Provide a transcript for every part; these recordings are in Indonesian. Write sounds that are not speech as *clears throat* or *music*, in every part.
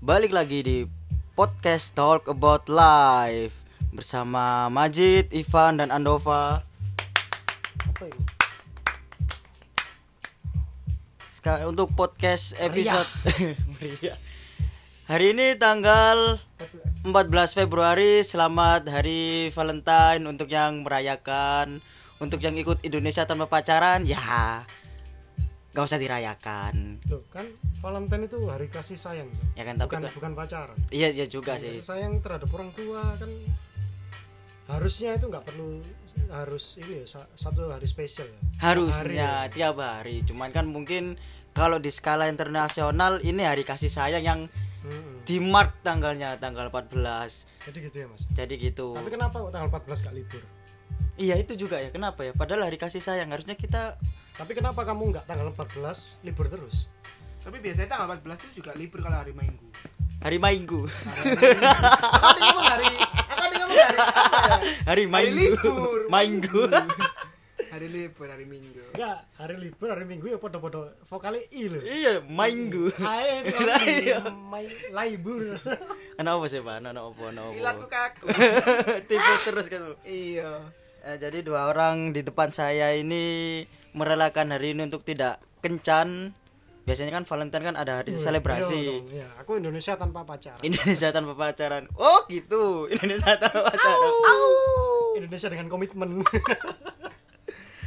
Balik lagi di podcast Talk About Life bersama Majid, Ivan dan Andova. Apa ini? Seka- untuk podcast episode *laughs* Meriah. Hari ini tanggal 14 Februari Selamat Hari Valentine Untuk yang merayakan Untuk yang ikut Indonesia tanpa pacaran Ya Gak usah dirayakan Loh, kan Valentine itu hari kasih sayang. Ya kan tapi bukan kan- bukan pacaran. Iya iya juga Kasih sih sayang terhadap orang tua kan harusnya itu nggak perlu harus ini ya sa- satu hari spesial ya. Harusnya Hari tiap hari Cuman kan mungkin Kalau di skala internasional Ini hari kasih sayang yang Mm-mm. Di mark tanggalnya Tanggal 14 Jadi gitu ya mas. Jadi gitu Tapi kenapa tanggal 14 gak libur? Iya itu juga ya Kenapa ya Padahal hari kasih sayang Harusnya kita Tapi kenapa kamu nggak tanggal 14 libur terus? Tapi biasanya tanggal 14 itu juga libur kalau hari Minggu. Hari Minggu tadi ngomong hari, aku ngomong hari apa ya? Hari Hari Minggu libur. Minggu Hari libur, hari Minggu. Enggak, hari libur hari Minggu ya podo-podo vokale i lho. Iya Minggu Ae *laughs* Lah, iya. libur. Kenapa sih Pak Anak apa Anak Ilatku apa kaku. *laughs* Tipe terus kan iya. Eh, Jadi dua orang di depan saya ini Merelakan hari ini untuk tidak kencan. Biasanya kan Valentine kan ada hari Iya selebrasi. dong, Iya, aku Indonesia tanpa pacaran. Indonesia tanpa pacaran. Oh gitu. Indonesia tanpa pacaran. Indonesia dengan komitmen. *laughs*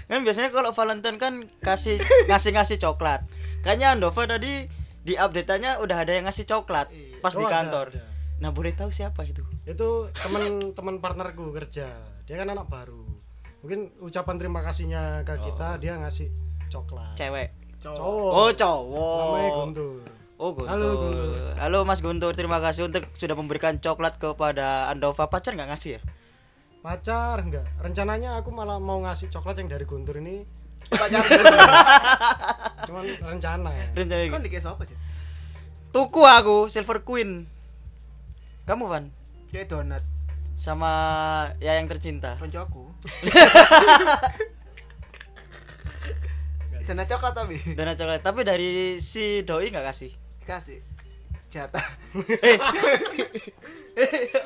kan biasanya kalau Valentine kan kasih ngasih ngasih coklat. Kayaknya Andova tadi di update-nya udah ada yang ngasih coklat Iya. pas di Oh, ada, kantor. ada. nah boleh tahu siapa itu? Itu teman-teman partnerku kerja. Dia kan anak baru mungkin ucapan terima kasihnya ke kita dia ngasih coklat. Cewek. Cowok. cowok oh cowok. Namanya Guntur. Oh Guntur. Halo, Guntur. Halo, Mas Guntur. Terima kasih untuk sudah memberikan coklat kepada Andova. Pacar nggak ngasih ya? Pacar enggak rencananya aku malah mau ngasih coklat yang dari Guntur ini. Pacar *laughs* cuman rencana. Ya rencana Kan dikasih apa, Cek? tuku aku Silver Queen. Kamu Van? Kayak donat. sama ya yang tercinta. Konco aku. *laughs* donat coklat tapi. donat coklat tapi dari si doi nggak kasih Kasih jatah. *laughs*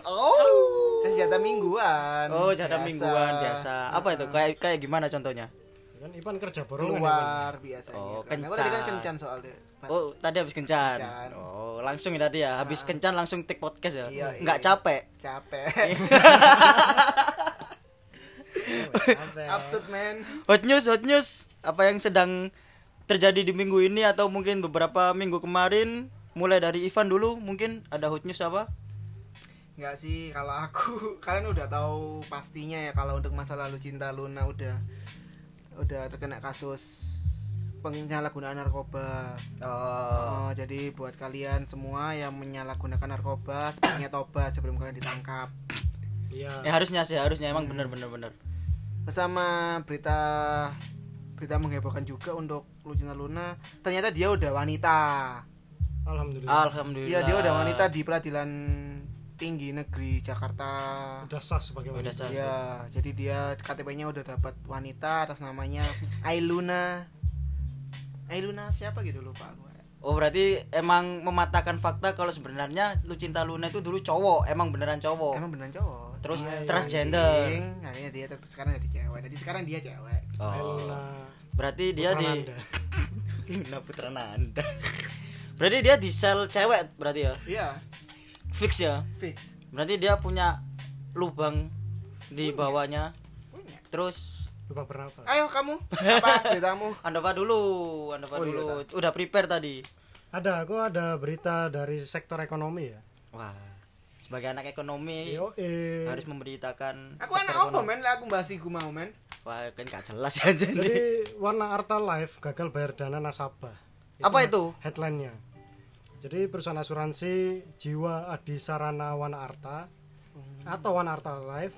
oh Kasih jatah mingguan. Oh, jatah Biasa. mingguan biasa. Apa itu? Kayak kayak gimana contohnya? kan Ipan kerja borongan keluar biasanya Oh, kan. Aku tadi kan kencan. kencan soalnya. Oh, tadi habis kencan. Kencan. Oh, langsung ya tadi ya. Habis kencan langsung take podcast ya. Iya, Nggak iya. capek. capek. *laughs* Absurd, man. Hot news, hot news. Apa yang sedang terjadi di minggu ini atau mungkin beberapa minggu kemarin? Mulai dari Ivan dulu, mungkin ada hot news apa? Enggak sih, kalau aku *laughs* kalian udah tahu pastinya ya kalau untuk masa lalu cinta Luna udah udah terkena kasus penyalahgunaan narkoba. Oh, Oh, jadi buat kalian semua yang menyalahgunakan narkoba sebaiknya tobat sebelum kalian ditangkap. iya ya harusnya sih, harusnya emang bener bener bener. Bersama berita berita menghebohkan juga untuk Lucinta Luna, ternyata dia udah wanita. alhamdulillah Alhamdulillah. Iya, dia udah wanita di Pengadilan Tinggi Negeri Jakarta. udah sah sebagai Udah wanita sah. Ya, jadi dia KTP-nya udah dapat wanita atas namanya Ailuna. Ailuna siapa gitu lupa aku. Oh berarti emang mematahkan fakta kalau sebenarnya Lucinta Luna itu dulu cowok, emang beneran cowok. Emang beneran cowok. Terus Dia transgender. anjing, Akhirnya dia tetap sekarang jadi cewek. Jadi sekarang dia cewek. Oh. Elna Berarti dia di. Luna *laughs* Putra Nanda. berarti dia di sel cewek berarti ya. Iya, Fix ya. fix. Berarti dia punya lubang di bawahnya. Punya. Terus lupa berapa Ayo kamu, apa *laughs* beritamu? Andova dulu, Andova Oh, iya, dulu. tak. Udah prepare tadi. ada aku ada berita dari sektor ekonomi ya Wah. Sebagai anak ekonomi yo eh harus memberitakan Aku anak apa men? Lah aku bahas iku mau men. Wah, kan gak jelas ya jadi. jadi Warna Arta Life gagal bayar dana nasabah Apa itu? headline-nya jadi perusahaan asuransi jiwa Adi Sarana Wana Arta atau Wana Arta Life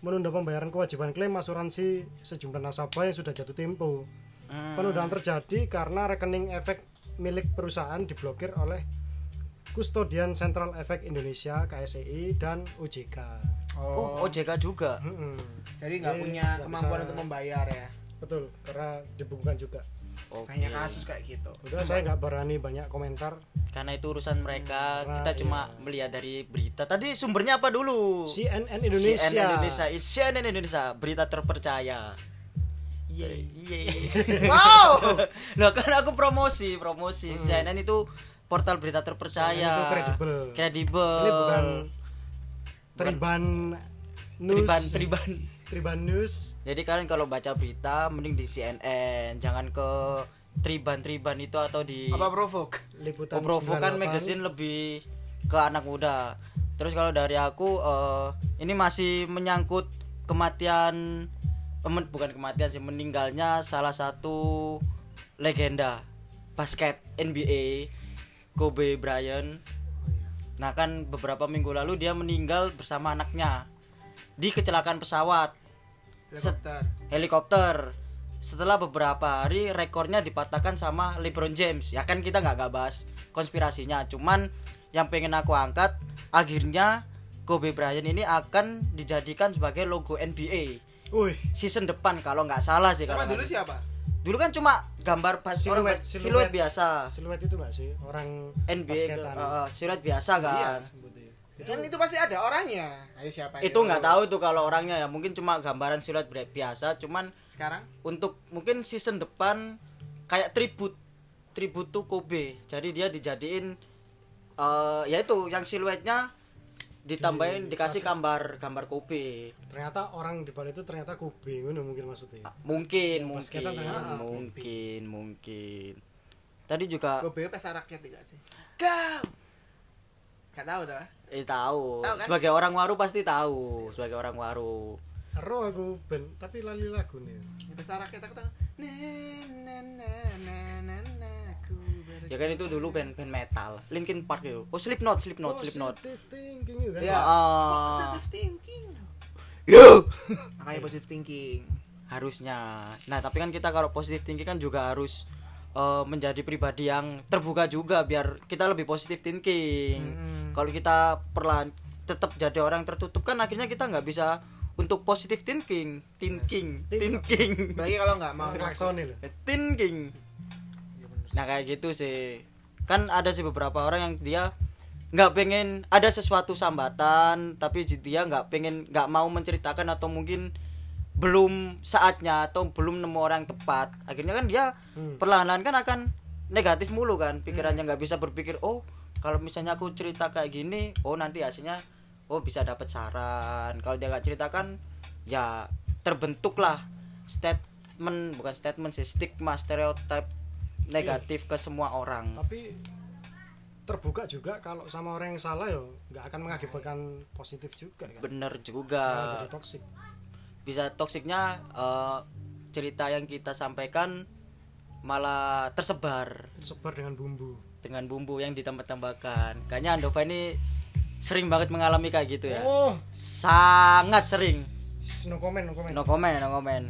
menunda pembayaran kewajiban klaim asuransi sejumlah nasabah yang sudah jatuh tempo Hmm. penundaan terjadi karena rekening efek milik perusahaan diblokir oleh Kustodian Central Efek Indonesia KSEI dan OJK Oh, OJK juga. Mm-mm. Jadi nggak punya nggak kemampuan bisa- untuk membayar ya. betul karena dibukukan juga Oke. banyak kasus kayak gitu udah saya nggak berani banyak komentar Karena itu urusan mereka, Nah, kita cuma iya. melihat dari berita. Tadi sumbernya apa dulu? CNN Indonesia CNN Indonesia, CNN Indonesia, berita terpercaya. Iya. Iya. *laughs* wow Loh kan aku promosi, promosi. CNN itu portal berita terpercaya. Itu kredibel. Kredibel. ini bukan Triban News Triban, Triban. Triban News Jadi kalian kalau baca berita mending di CNN, jangan ke Triban-Triban itu atau di apa provok liputan Oh, Provo kan 98. magazine lebih ke anak muda. Terus kalau dari aku eh, ini masih menyangkut kematian eh, bukan kematian sih meninggalnya salah satu legenda basket NBA Kobe Bryant. Nah kan beberapa minggu lalu dia meninggal bersama anaknya di kecelakaan pesawat. Helikopter. Helikopter. Setelah beberapa hari rekornya dipatahkan sama LeBron James. Ya kan kita nggak nggak bahas konspirasinya, cuman yang pengen aku angkat akhirnya Kobe Bryant ini akan dijadikan sebagai logo NBA Wih, season depan kalau nggak salah sih kalau dulu siapa Dulu kan cuma gambar pas Siluet, orang siluet. siluet biasa siluet itu mbak sih orang NBA ke- basketan. uh, siluet biasa Iya. kan. kan itu pasti ada orangnya ayo siapa Itu nggak tahu tuh kalau orangnya ya mungkin cuma gambaran siluet bi- biasa, cuman sekarang untuk mungkin season depan kayak tribut tribut tuh Kobe jadi dia dijadiin eh ya itu yang siluetnya ditambahin dikasih gambar gambar Kobe ternyata orang di balik itu ternyata Kobe ngono mungkin maksudnya. Mungkin Yang mungkin ternyata mungkin mungkin tadi juga gue pesta rakyat tidak sih? Kau Gak tahu dah. Eh tahu. Tahu kan? sebagai orang waru pasti tahu sebagai orang waru. Ero aku ben tapi lali lagu nih. Pesta rakyat aku tahu. Na na na ya kan itu dulu band band metal. Linkin Park itu. Oh Slipknot Slipknot Slipknot. Positive thinking itu kan ya Ah. positive thinking. Yo. *laughs* Makanya positive thinking. Harusnya. Nah tapi kan kita kalau positif tinggi kan juga harus eh, menjadi pribadi yang terbuka juga biar kita lebih positif thinking. Mm-mm. kalau kita perlahan tetap jadi orang tertutup kan akhirnya kita nggak bisa untuk positif thinking. Thinking. Thinking. Apalagi kalau nggak mau *laughs* loh. Thinking. Nah kayak gitu sih. Kan ada sih beberapa orang yang dia nggak pengen ada sesuatu sambatan tapi dia nggak pengen nggak mau menceritakan atau mungkin belum saatnya atau belum nemu orang yang tepat. Akhirnya kan dia Hmm. perlahan-lahan kan akan negatif mulu kan pikirannya nggak bisa berpikir oh kalau misalnya aku cerita kayak gini oh nanti hasilnya oh bisa dapat saran. Kalau dia nggak ceritakan ya terbentuklah statement bukan statement sih stigma stereotip negatif ke semua orang. Tapi terbuka juga kalau sama orang yang salah yo nggak akan mengakibatkan positif juga kan? Bener juga. Jadi toksik bisa toksiknya eh, cerita yang kita sampaikan malah tersebar. Tersebar dengan bumbu. Dengan bumbu yang ditambah-tambahkan. Kayaknya Andova ini sering banget mengalami kayak gitu ya. Oh. Sangat sering. No comment no comment. No comment no comment.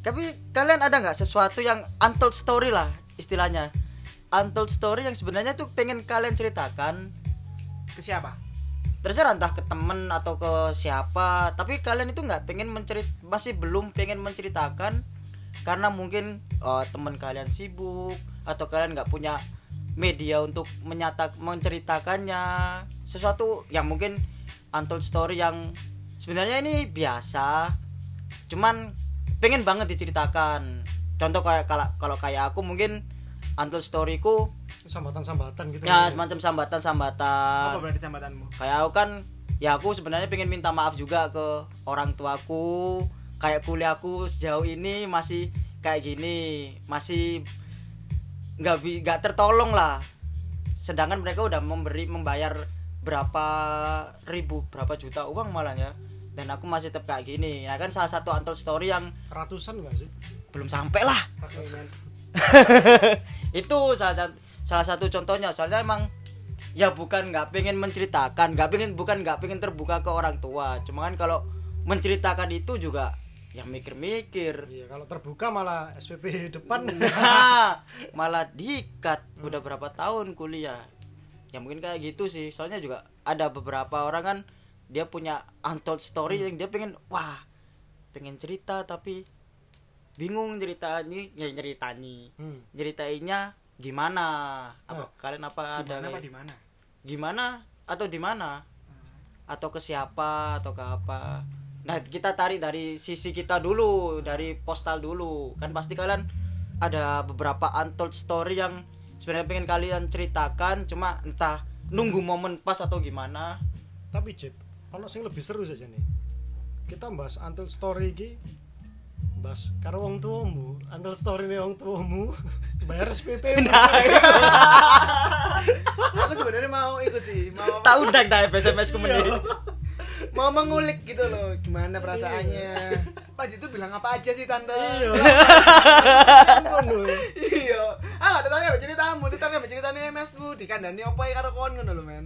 Tapi kalian ada nggak sesuatu yang untold story lah istilahnya. Untold story yang sebenarnya tuh pengen kalian ceritakan ke siapa? Terserah entah ke temen atau ke siapa tapi kalian itu nggak pengen mencerit masih belum pengen menceritakan karena mungkin eh, teman kalian sibuk atau kalian nggak punya media untuk menyata menceritakannya. Sesuatu yang mungkin untold story yang sebenarnya ini biasa cuman pengen banget diceritakan contoh kayak kalau kalau kayak aku mungkin untold storyku sambatan-sambatan gitu ya semacam sambatan-sambatan. Apa berarti sambatanmu? Kayak aku kan ya aku sebenarnya pengen minta maaf juga ke orang tuaku. Kayak kuliahku sejauh ini masih kayak gini masih nggak nggak tertolong lah. Sedangkan mereka udah memberi membayar berapa ribu berapa juta uang malah ya. Dan aku masih tetap kayak gini. Ya kan salah satu untold story yang ratusan nggak sih belum sampai lah. *laughs* Itu salah satu salah satu contohnya. Soalnya emang ya bukan nggak pengen menceritakan nggak pengen bukan nggak pengen terbuka ke orang tua. Cuma kan kalau menceritakan itu juga yang mikir-mikir. Iya kalau terbuka malah SPP depan. Nah, *laughs* malah diikat. Udah berapa tahun kuliah? Ya mungkin kayak gitu sih. Soalnya juga ada beberapa orang kan dia punya untold story yang dia pengen wah pengen cerita tapi bingung ceritanya ya ceritanya Hmm. ceritainnya gimana apa Ah. kalian apa ada Gimana apa di mana? gimana atau di mana atau ke siapa atau ke apa nah kita tarik dari sisi kita dulu dari postal dulu kan pasti kalian ada beberapa untold story yang sebenarnya pengen kalian ceritakan cuma entah nunggu momen pas atau gimana Tapi Jet, ono sing lebih seru saja nih. Kita bahas untold story iki bahas karo wong tuamu, untold story nih wong tuamu *laughs* bayar SPP. *laughs* nah Aku sebenarnya mau itu sih, mau *laughs* tak undang dah SMS ku mending mau mengulik gitu loh, gimana perasaannya. Pak itu bilang apa aja sih tante? Iya. Iya ah gak tanya mbak ceritamu ditanya mbak ceritanya MS-mu dikandani apa ya karo kon ngono lho men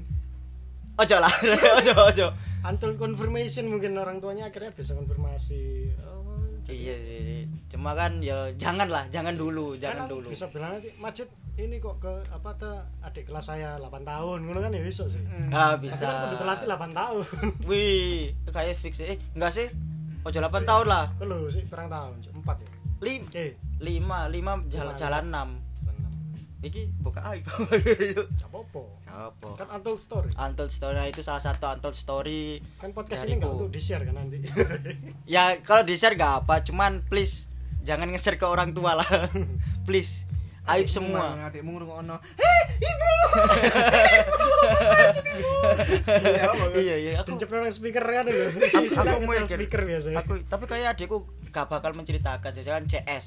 ojo lah ojo ojo Untold confirmation mungkin orang tuanya akhirnya bisa konfirmasi. Oh, iya sih cuma kan ya jangan lah jangan dulu jangan kan dulu Bisa bilang nanti macet ini kok ke apa tuh adik kelas saya 8 tahun ngono kan ya bisa sih. ah Tapi bisa kan kudu telatih 8 tahun. *laughs* wih kayak fix eh enggak sih ojo 8 tahun lah Kalau sih kurang tahun, 4 ya. Lim, Oke. lima lima jalan Lima, jalan enam Jalan enam. Iki buka aib. *laughs* Apa-apa. apa Kan untold story. untold story nah, itu salah satu untold story Kan podcast ini enggak untuk di-share kan nanti. *laughs* ya kalau di share gak apa cuman please jangan nge-share ke orang tua lah. *laughs* Please aib semua. adikmu ngrungokno. Heh ibu! Iya, apa, iya iya aku nang speaker kan aku, mau speaker biasa. aku tapi kayak adikku gak bakal menceritakan sih kan CS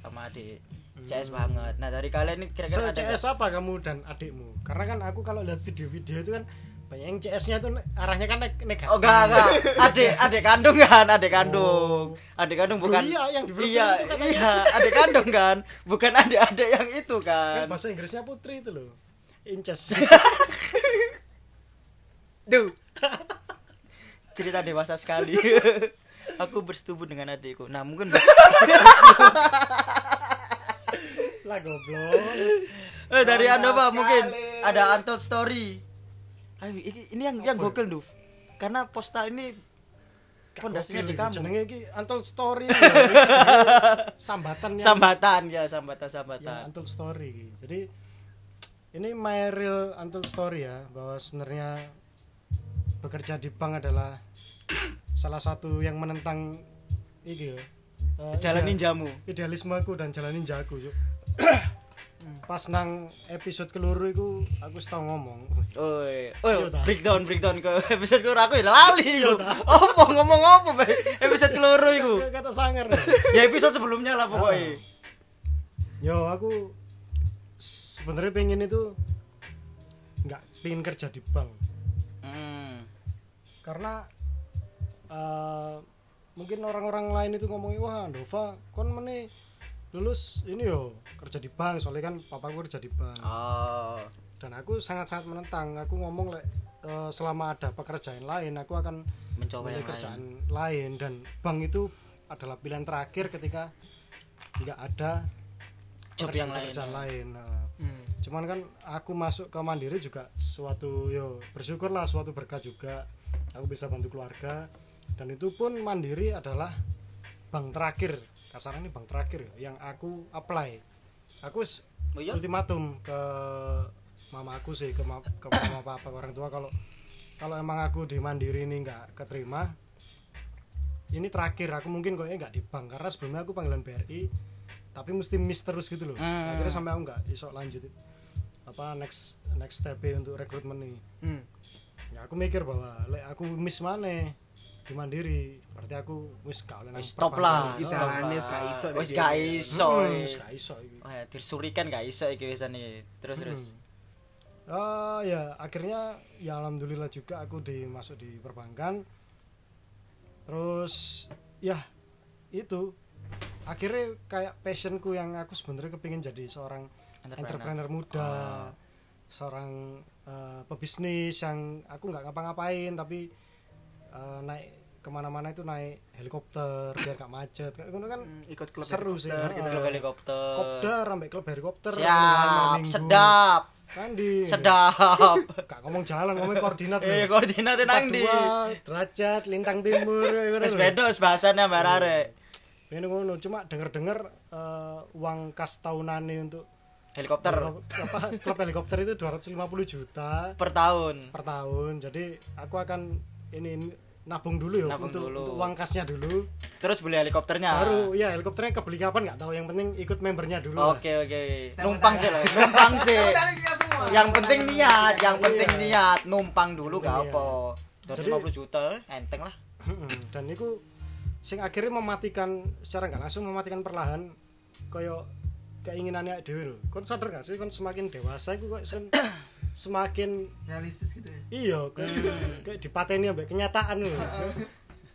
sama adik CS banget nah dari kalian ini So, kira-kira ada CS apa kamu dan adikmu? Karena kan aku kalau lihat video-video itu kan banyak yang CS-nya tuh arahnya kan neg- negatif. Oh enggak enggak. Adik *laughs* adik kandung kan, adik kandung. Adik kandung Loh, bukan. iya, yang di Iya, itu katanya. iya, adik kandung kan. Bukan adik-adik yang itu Kan kan. bahasa Inggrisnya putri itu loh. Inces. *laughs* Duh. Cerita dewasa sekali. *laughs* Aku bersetubuh dengan adikku. Nah, mungkin lah goblok. *laughs* eh dari Anda Pak mungkin ada untold story. Ayo, ini, ini yang yang gokil, Duf. Karena postal ini pondasinya di kamu. Jenenge iki untold story. *laughs* ya. Sambatan yang Sambatan ya, yang sambatan-sambatan. untold story. Jadi ini my real untold story ya bahwa sebenarnya bekerja di bank adalah salah satu yang menentang iki ya. eh, Jalan ide- ninjamu. idealismeku dan jalan ninjaku Cuk. Pas nang episode keluru iku aku setau ngomong Oi, Iya, breakdown breakdown ke episode keloro aku ya lali iku. Apa ngomong apa Bay? episode keloro iku? kata sangar ya. Episode sebelumnya lah pokoknya. yo aku sebenarnya pengen itu nggak pengen kerja di bank Hmm. karena eh, mungkin orang-orang lain itu ngomongin wah Nova kon meneh lulus ini yo kerja di bank soalnya kan papaku kerja di bank Oh. dan aku sangat-sangat menentang aku ngomong lek eh, selama ada pekerjaan lain aku akan Mencoba yang kerjaan lain. lain. dan bank itu adalah pilihan terakhir ketika nggak ada Job yang lain. pekerjaan lain Nah, Hmm. cuman kan aku masuk ke mandiri juga suatu yo bersyukurlah suatu berkah juga aku bisa bantu keluarga dan itu pun mandiri adalah bank terakhir kasarnya ini bank terakhir ya, yang aku apply aku Oh iya? ultimatum ke mama aku sih ke, ma- ke mama *coughs* papa orang tua kalau kalau emang aku di mandiri ini nggak keterima ini terakhir aku mungkin kayaknya nggak di bank karena sebelumnya aku panggilan BRI tapi mesti miss terus gitu loh Hmm. akhirnya sampai aku nggak iso lanjut apa next next step untuk rekrutmen nih Hmm. Ya aku mikir bahwa lek aku miss mana di mandiri berarti aku wis gak oleh stop lah, jalane, lah. wis gak iso Wis gak iso. Hmm, wis gak iso iki. Disurikan gak iso iki wisane. Terus terus. Ah ya akhirnya ya alhamdulillah juga aku dimasuk di perbankan. Terus ya itu akhirnya kayak passionku yang aku sebenarnya kepingin jadi seorang Entrepreneur. entrepreneur, muda, seorang eh, pebisnis yang aku nggak ngapa-ngapain tapi eh, naik ke mana-mana itu naik helikopter biar gak macet gitu kan Hmm, ikut klub Seru sih, helikopter gitu. Klub helikopter. kopdar sampai klub helikopter Siap, sedap. kan di Sedap. *laughs* gak ngomong jalan ngomong koordinat Eh koordinatnya nang? 42 derajat lintang timur ya kan Wis beda wis bahasane mbak arek. pengen ngono cuma denger-denger eh, uang kas tahunane untuk helikopter. Apa klub helikopter itu 250 juta per tahun. per tahun. Jadi aku akan ini nabung dulu ya Nabung untuk, dulu. untuk uang kasnya dulu. Terus beli helikopternya? Baru ya helikopternya kebeli kapan nggak tahu. Yang penting ikut membernya dulu oke oke. Numpang sih lah *laughs* numpang sih. Yang penting niat yang penting Iya. niat. Numpang dulu gak Iya. apa. Jadi- 250 juta enteng lah. Dan itu sing akhirnya mematikan secara nggak langsung mematikan perlahan koyo keinginannya dewi lho. Kon sadar gak sih kon semakin dewasa iku kok sen- *coughs* semakin realistis gitu ya? Iya kayak kayak dipateni ambek kenyataan lho. *laughs*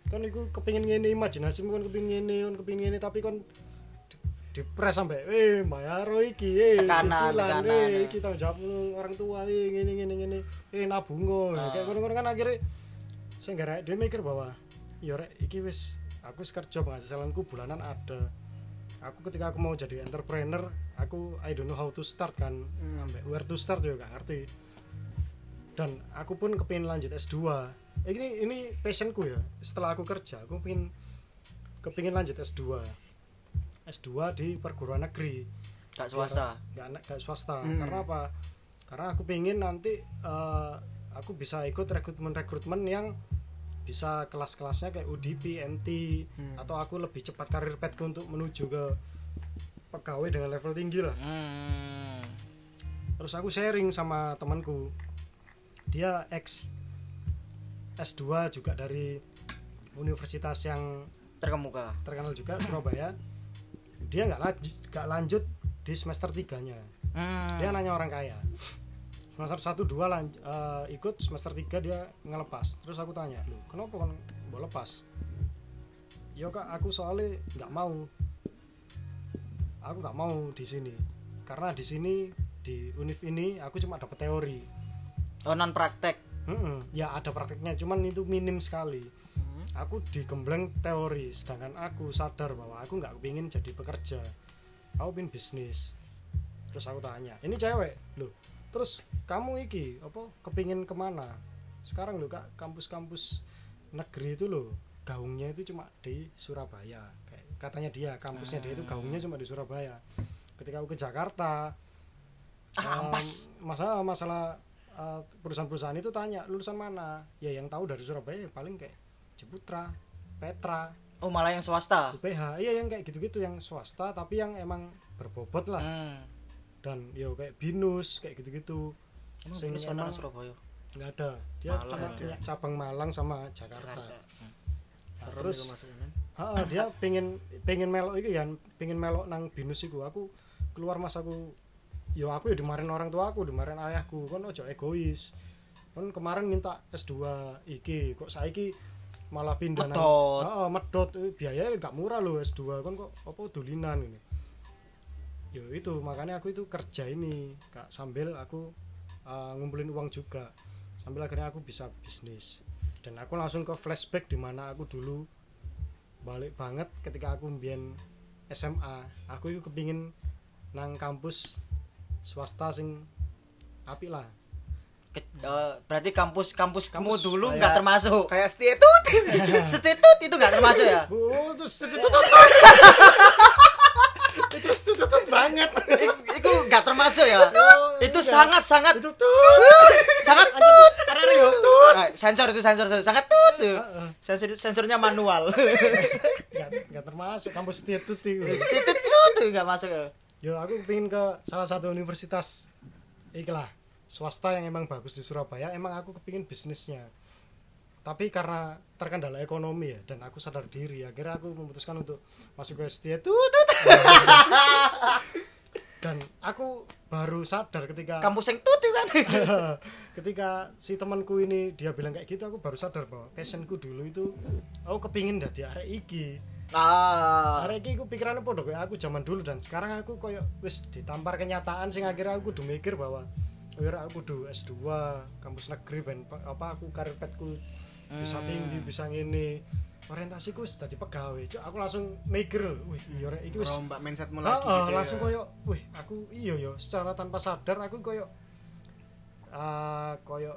Kon iku kepingin ngene imajinasimu kon kepingin ngene kon kepingin ngene tapi kon di- dipres sampai eh bayar iki eh Tekanan, cicilan tekanan, eh ya. kita jawab orang tua eh ngene ngene ngene eh nabungo Ah. kayak ngono-ngono kan akhirnya saya nggak dia mikir bahwa ya rek iki wis aku kerja penghasilanku bulanan ada aku ketika aku mau jadi entrepreneur aku I don't know how to start kan. Ambek where to start juga gak ngerti. Dan aku pun kepingin lanjut S2 Eh, ini ini passionku ya. Setelah aku kerja aku pengen kepingin lanjut S2 S2 di perguruan negeri. Gak swasta? Gak, gak, gak swasta. Hmm. karena apa? Karena aku pengen nanti eh, aku bisa ikut rekrutmen rekrutmen yang bisa kelas-kelasnya kayak UDP, MT Hmm. atau aku lebih cepat karir petku untuk menuju ke pegawai dengan level tinggi lah hmm. terus aku sharing sama temanku dia ex S2 juga dari universitas yang terkemuka terkenal juga *coughs* Surabaya dia nggak lanjut nggak lanjut di semester tiganya hmm. dia nanya orang kaya semester satu dua lan- eh, ikut semester tiga dia ngelepas. Terus aku tanya lu kenapa kan mau lepas? Ya kak aku soalnya nggak mau. Aku nggak mau di sini. Karena di sini di univ ini aku cuma dapat teori. Oh non praktek? Mm-mm, ya ada prakteknya cuman itu minim sekali. Aku digembleng teori sedangkan aku sadar bahwa aku nggak pingin jadi pekerja. Aku pingin bisnis. Terus aku tanya ini cewek? Loh terus kamu iki apa kepingin ke mana? Sekarang loh kak kampus-kampus negeri itu loh gaungnya itu cuma di Surabaya. Kayak katanya dia kampusnya dia itu gaungnya cuma di Surabaya. Ketika aku ke Jakarta ah em, ampas. masalah masalah eh, perusahaan-perusahaan itu tanya lulusan mana? Ya yang tahu dari Surabaya ya paling kayak Ciputra Petra. Oh malah yang swasta? UPH iya yang kayak gitu-gitu yang swasta tapi yang emang berbobot lah. Hmm. Dan yo kayak binus kayak gitu-gitu. Emang Binus emang- Surabaya? Nggak ada. Dia Malang cuma punya cabang Malang sama Jakarta, Jakarta. Hmm. Nah, terus kan Ha, dia pengen pengen melok itu ya pengen melok nang binus iku aku keluar mas aku yo aku ya dimarahin orang tua aku dimarahin ayahku. Kon ojo egois. Kon kemarin minta S2 iki kok saiki malah pindah nang- Medot. Heeh, medot. Eh, biayanya gak murah loh S2 kon kok apa dulinan ini yo itu makanya aku itu kerja ini kak sambil aku uh, ngumpulin uang juga. Sambil akhirnya aku bisa bisnis. Dan aku langsung ke flashback di mana aku dulu balik banget ketika aku mbien SMA aku itu kepingin nang kampus swasta sing apik lah. Ke- eh, berarti kampus kampus kamu dulu nggak termasuk? kayak stitut *laughs* Stitut itu nggak termasuk ya? Tutut *laughs* terus tutut banget. Itu nggak termasuk ya? Itu sangat sangat itu sangat tut. Arek yo tut. Ah, sensor itu sensor sensor. sangat tut. Sensor sensornya manual. Nggak termasuk. Kampus stitut itu. Stitut itu nggak masuk ya? Yo aku pengen ke salah satu universitas. Ikhlah swasta yang emang bagus di Surabaya. Emang aku kepingin bisnisnya. Tapi karena terkendala ekonomi ya dan aku sadar diri akhirnya aku memutuskan untuk masuk ke institut dan aku baru sadar ketika kampus yang itu kan. *laughs* Ketika si temanku ini dia bilang kayak gitu aku baru sadar bahwa passionku dulu itu aku kepingin dari arek iki. Ah. Arek iki aku pikirannya podo kayak aku zaman dulu dan sekarang aku koyo wis ditampar kenyataan sing akhirnya aku kudu mikir bahwa akhirnya aku kudu S2 kampus negeri ben apa aku karir petku bisa tinggi bisa ngene orientasiku wis dadi pegawai Cuk, aku langsung mikir wih iya rek iki wis rombak mindsetmu lagi gitu ya. langsung koyo wih aku iya yo secara tanpa sadar aku koyo ah koyo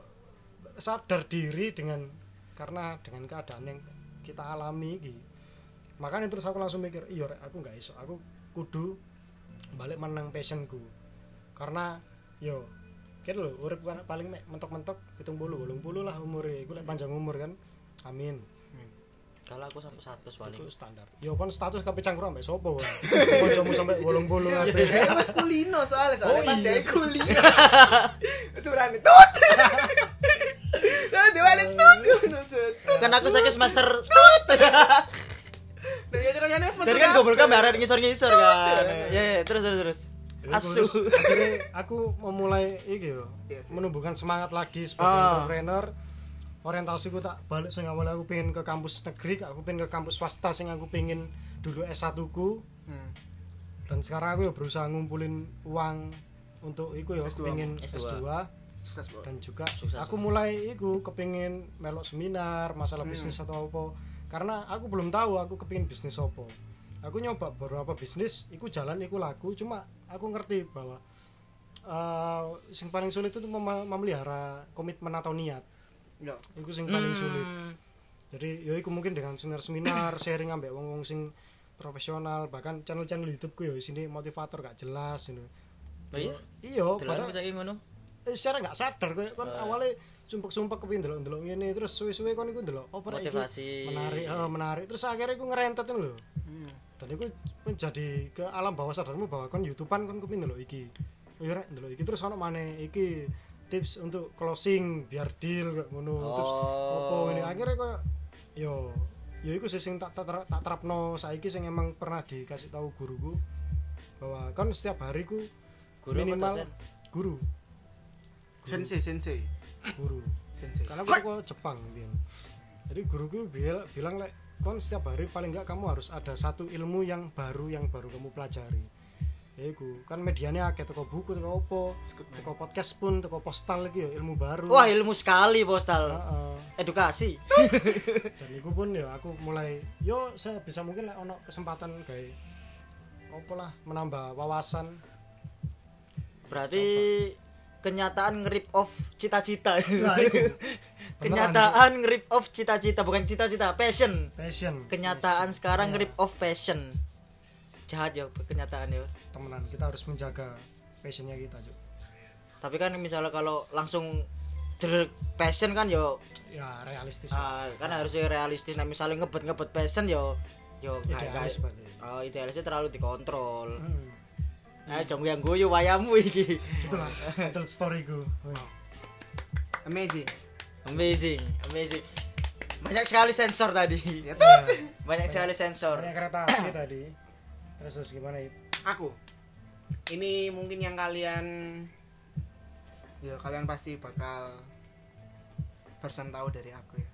sadar diri dengan karena dengan keadaan yang kita alami iki. Makanya terus aku langsung mikir iya rek aku nggak iso. Aku kudu balik menang passionku. Karena yo kira lho urip pa- paling mentok-mentok pitung puluh bolong puluh lah umurnya lek panjang umur kan. Amin kalau aku sampai 100 paling. Itu standar. Yo kon status kape cangkruk ambek sopo wae kancamu sampai bolong puluh Ya mas kulino soalnya soalnya Oh, pas iya. dia kulino. *laughs* Surani tut. *laughs* Nah, dia ada tut. Kan aku sakit semester Dari aja kan semester. jadi kan goblok kan bareng ngisor-ngisor kan. Ya ya, terus terus terus. Ya, asu. terus akhirnya aku memulai iki yo Iya menumbuhkan semangat lagi sebagai Ah. Entrepreneur orientasiku tak balik sing awalnya aku pengen ke kampus negeri aku pengen ke kampus swasta sing aku pengen dulu S1 ku Hmm. dan sekarang aku ya berusaha ngumpulin uang untuk iku ya S2. pengen S2. S2, Sukses, dan juga Sukses. aku mulai iku kepingin melok seminar masalah Hmm. bisnis atau apa karena aku belum tahu aku kepingin bisnis apa aku nyoba beberapa bisnis iku jalan iku laku cuma aku ngerti bahwa eh sing paling sulit itu mem- memelihara komitmen atau niat Yo. iku sing paling sulit Hmm. jadi ya iku mungkin dengan seminar-seminar *coughs* sharing ambek wong-wong sing profesional bahkan channel-channel YouTube-ku ya sini motivator gak jelas ini Oh iya? iya Delok padahal bisa ngono. eh, secara nggak sadar kowe kan awalnya sumpek-sumpek kepin delok-delok ngene terus suwe-suwe kon iku delok oh Motivasi. menarik eh, menarik terus akhirnya iku ngerentet lho Hmm. dan itu menjadi ke alam bawah sadarmu bahwa kon YouTubean kon kepin delok iki oh iya rek delok iki terus ono maneh iki tips untuk closing biar deal kayak ngono terus Oh. apa ini akhirnya kok yo yo iku sih sing tak tak, tak, tak terapno saiki sing emang pernah dikasih tahu guruku bahwa kan setiap hari ku Guru minimal dosen? guru Sensei, sensei. guru Sensei. karena aku kok Jepang bilang jadi guruku bilang, bilang lek kon setiap hari paling enggak kamu harus ada satu ilmu yang baru yang baru kamu pelajari ya iku kan medianya akeh toko buku toko opo toko podcast pun toko postal lagi ya ilmu baru Wah, ilmu sekali postal. Heeh. Edukasi. *laughs* dan itu pun ya aku mulai yo saya bisa mungkin lek ono kesempatan kayak opo lah menambah wawasan Berarti kenyataan nge-rip off cita-cita. nah itu *laughs* kenyataan nge-rip off cita-cita, bukan cita-cita, passion. passion Kenyataan sekarang Iya. nge-rip off passion. Jahat ya kenyataan ya. temenan kita harus menjaga passionnya kita Cuk. Tapi kan misalnya kalau langsung passion kan yo ya realistis ah, kan harusnya realistis. Nah, misalnya ngebet-ngebet passion yo yo idealis oh, idealisnya terlalu dikontrol. hmm. Nah, jong yang guyu wayamu iki. itulah tell storyku Amazing. Amazing, amazing. Banyak sekali sensor tadi. Ya, Ya, Banyak sekali sensor. banyak kereta api tadi terus terus gimana itu aku. Ini mungkin yang kalian ya kalian pasti bakal person tahu dari aku ya.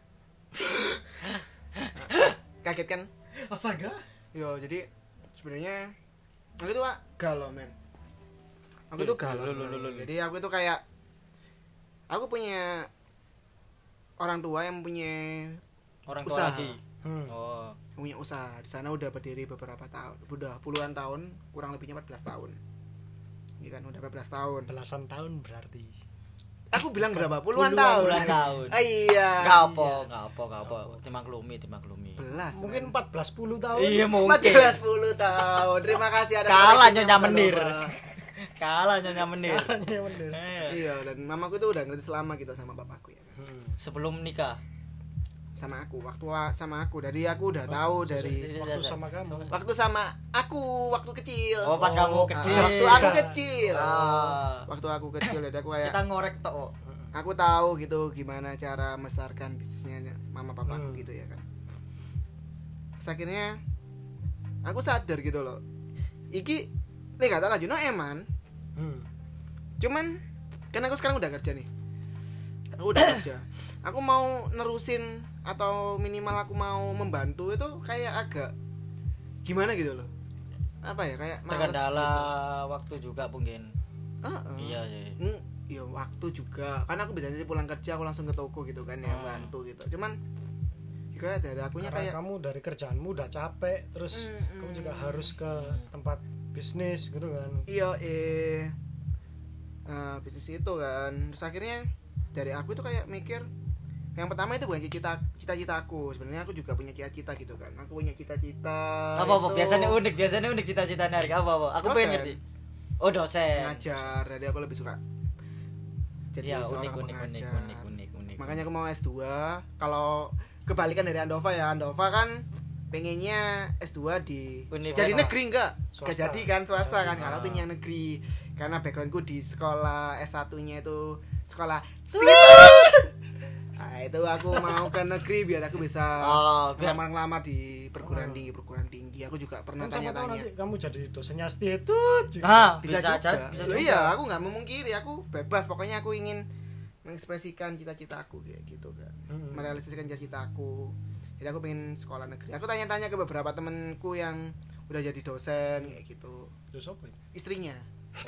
*laughs* Kaget kan? astaga Yo, jadi sebenarnya aku tuh Wak, galau men. Aku tuh galau. Jadi aku tuh kayak aku punya orang tua yang punya Orang tua Usaha. lagi. hmm. Oh. Punya usaha di sana udah berdiri beberapa tahun udah puluhan tahun kurang lebihnya 14 tahun ini kan udah 14 tahun belasan tahun berarti aku bilang berapa puluhan, Puluhan tahun puluhan tahun. Ah, iya apa, apa, gak apa. Dimaklumi, dimaklumi. belas mungkin 14 10 tahun Iya mungkin. 14 10 tahun terima kasih ada *laughs* Kalah Nyonya Menir. Kalah nyonya menir. Iya, bener. Eh, iya dan mamaku tuh udah ngerti selama gitu sama bapakku ya kan. Hmm. Sebelum nikah. Sama aku. Waktu wa- sama aku. Dari aku udah tahu dari waktu sama kamu. Waktu sama aku waktu kecil. Oh, pas Oh, kamu ah, kecil. waktu aku kecil. Ah. waktu aku kecil jadi aku kayak Kita ngorek tok. aku tahu gitu gimana cara membesarkan bisnisnya mama papaku Hmm. gitu ya kan. Terus akhirnya aku sadar gitu loh. Iki nih kata lagi no eman. Hmm. cuman kan aku sekarang udah kerja nih. Aku udah kerja. Aku mau nerusin atau minimal aku mau membantu itu kayak agak gimana gitu loh apa ya kayak males Terkendala gitu. waktu juga mungkin. Heeh. Iya, iya. Hmm, ya waktu juga karena aku biasanya pulang kerja aku langsung ke toko gitu kan ya Ah. bantu gitu cuman kayak dari akunya karena kayak kamu dari kerjaanmu udah capek terus Mm, kamu mm. juga harus ke tempat bisnis gitu kan iya eh eh, bisnis itu kan terus akhirnya dari aku itu kayak mikir yang pertama itu bukan cita cita-citaku. Sebenarnya aku juga punya cita-cita gitu kan. Aku punya cita-cita apa apa? itu biasanya unik biasanya unik cita-citanya Arik apa apa? Aku Dosen. pengen ngerti. Oh dosen. Pengajar jadi aku lebih suka jadi ya unik seorang unik unik pengajar. unik unik unik. Makanya aku mau S2 kalau kebalikan dari Andova ya Andova kan pengennya S2 di Universitas. jadi negeri enggak? Swasta. enggak jadi kan swasta kan. Kalau ah. pengen yang negeri karena backgroundku di sekolah S1 nya itu sekolah itu aku mau ke negeri biar aku bisa Oh, biar- ngelamar-ngelamar di perguruan tinggi perguruan tinggi. Aku juga pernah Kan tanya-tanya. nanti kamu jadi dosennya ST itu ah bisa, bisa, juga, aja bisa juga. iya aku nggak memungkiri aku bebas. Pokoknya aku ingin mengekspresikan cita-cita aku kayak gitu kan Hmm. merealisasikan cita-cita aku jadi aku pengen sekolah negeri. Aku tanya-tanya ke beberapa temenku yang udah jadi dosen kayak gitu. Ya? istrinya.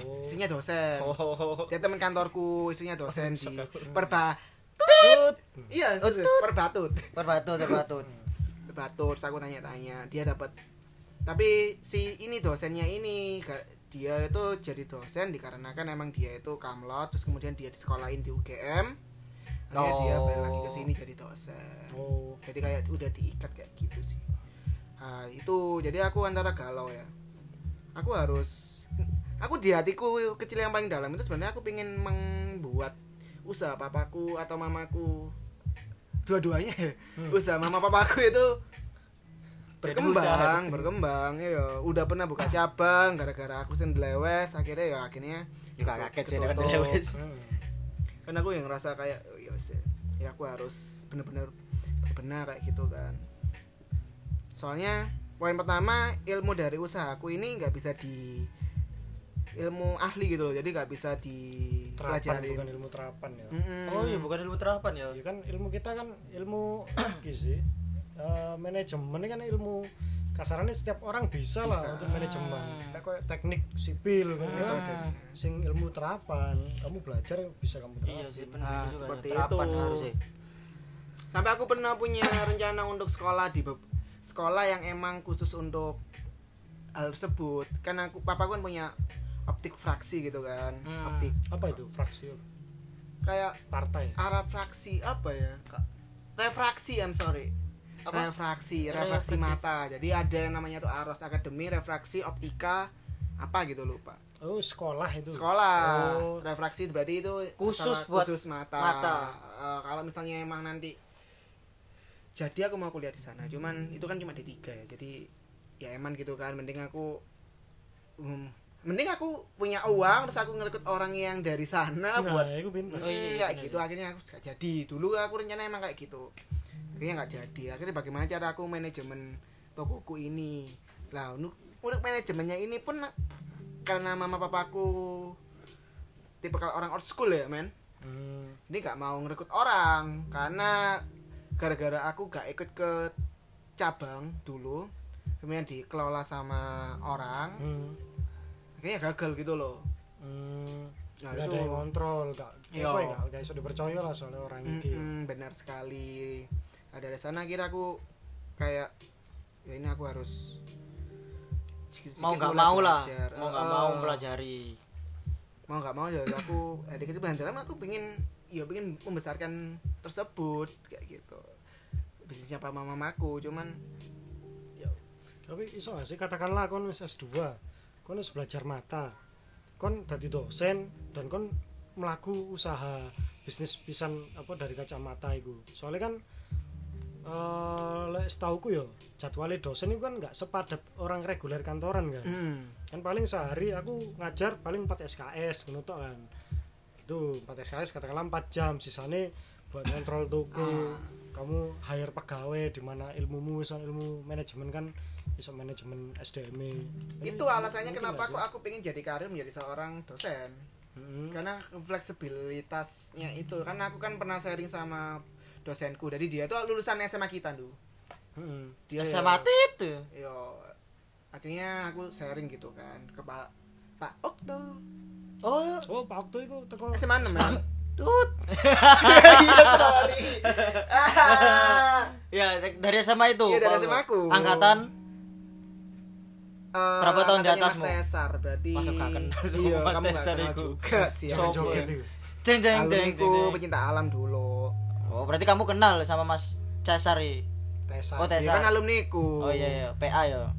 Oh. Istrinya dosen. Oh. Dia teman kantorku istrinya dosen di perba Tut. iya serius perbatut. Perbatut perbatut. Perbatut aku tanya-tanya. Dia dapat tapi si ini dosennya ini dia itu jadi dosen dikarenakan emang dia itu kamlot terus kemudian dia disekolahin di UGM akhirnya dia Oh. balik lagi ke sini jadi dosen. Oh. Jadi kayak udah diikat kayak gitu sih. Nah, itu jadi aku antara galau ya. Aku harus aku di hatiku kecil yang paling dalam itu sebenarnya aku pengen membuat usaha papaku atau mamaku. Dua-duanya. Ya Hmm. usaha mama papaku itu berkembang berkembang. Ya udah pernah buka cabang gara-gara aku sendelewes akhirnya ya akhirnya juga kaget sih dengan ketutup. lewes Hmm. kan aku yang ngerasa kayak ya wes, ya. Aku harus bener-bener benar kayak gitu kan. Soalnya poin pertama ilmu dari usahaku ini nggak bisa di ilmu ahli gitu loh jadi nggak bisa terapan dipelajari bukan ilmu terapan ya Mm-mm. oh iya bukan ilmu terapan ya ya kan ilmu kita kan ilmu *clears throat* iki sih Eh, manajemen ini kan ilmu kasarannya setiap orang bisa, lah Bisa. untuk manajemen kayak kayak teknik sipil kan ya. Hmm. sing ilmu terapan kamu belajar bisa kamu iya terapin sih benar Nah, juga seperti ya. terapan itu. harusnya sampai aku pernah punya *coughs* rencana untuk sekolah di sekolah yang emang khusus untuk hal tersebut kan aku papa kan punya optik fraksi gitu kan Hmm. optik. Apa itu fraksi? Kayak partai. Arah fraksi apa ya? Refraksi I'm sorry. Apa? refraksi Refraksi. refraksi. mata. Jadi ada yang namanya tuh aros akademi refraksi optika apa gitu lupa. Oh sekolah itu. Sekolah. Oh. Refraksi berarti itu Khusus buat khusus mata, mata. Eh, kalau misalnya emang nanti jadi aku mau kuliah di sana. Cuman itu kan cuma D3 ya. Jadi ya emang gitu kan. Mending aku hmm, mending aku punya uang terus aku ngerekrut orang yang dari sana nah, buat itu pinter. Oh, iya, Hmm, kayak bener, gitu. Akhirnya aku gak jadi. Dulu aku rencana emang kayak gitu. Akhirnya nggak jadi. Akhirnya bagaimana cara aku manajemen tokoku ini? Lah untuk untuk manajemennya ini pun karena mama papaku tipe kalau orang old school ya men. Hmm. ini gak mau ngerekrut orang karena gara-gara aku gak ikut ke cabang dulu kemudian dikelola sama orang. Hmm. Akhirnya gagal gitu loh. Hmm. Nah, Nggak itu- ada yang kontrol gak Iya. apa ya gak, gak bisa dipercaya lah soalnya orang ini. Mm-mm, benar sekali. Nah, dari sana kira aku kayak ya ini aku harus mau nggak mau lah. belajar. mau nggak Eh, mau pelajari. Mau nggak mau ya aku eh, dikit dalam aku pengen ya pengen membesarkan tersebut kayak gitu. Bisnisnya papa mamaku cuman ya. Tapi iso gak sih? Katakanlah kon wis S2 kon wis belajar mata. Kon dadi dosen dan kon melaku usaha bisnis pisan apa dari kacamata itu soalnya kan eh lek setauku ya jadwalnya dosen itu kan nggak sepadat orang reguler kantoran kan. Mm, kan paling sehari aku ngajar paling 4 SKS ngono tok kan. Itu 4 SKS katakanlah 4 jam sisanya buat kontrol toko Ah. kamu hire pegawai di mana ilmumu misal ilmu manajemen kan bisa manajemen SDM itu alasannya kenapa aku aku pengen jadi karir menjadi seorang dosen. Hmm. karena fleksibilitasnya itu karena aku kan pernah sharing sama dosenku. Jadi dia tuh lulusan SMA kita dulu Hmm. dia SMA ya- itu? Yo akhirnya aku sharing gitu kan ke Pak Pak Okto. Oh. Oh Pak Okto itu teko SMA 6 ya? Tut *laughs* iya sorry. *laughs* Ya dari SMA itu Iya, dari. SMA aku. angkatan Eh, Berapa tahun di atasmu? Mas Tesar berarti gak kenal *laughs* iya Mas kamu Tesar kenal juga sih itu jeng jeng jeng jeng. pecinta alam dulu Oh, berarti kamu kenal sama Mas Casari. Tesa. Oh, Dia Tesa. kan alumni ku. Oh iya iya, PA ya.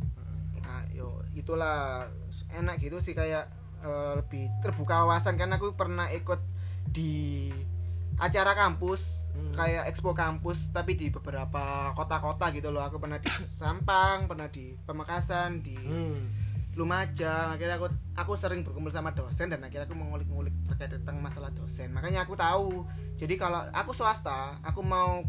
Nah, yo itulah enak gitu sih kayak eh, lebih terbuka wawasan kan aku pernah ikut di acara kampus Hmm. kayak expo kampus tapi di beberapa kota-kota gitu loh aku pernah di *coughs* Sampang pernah di Pamekasan di Hmm. Lumajang akhirnya aku aku sering berkumpul sama dosen dan akhirnya aku mengulik-ngulik terkait tentang masalah dosen makanya aku tahu jadi kalau aku swasta aku mau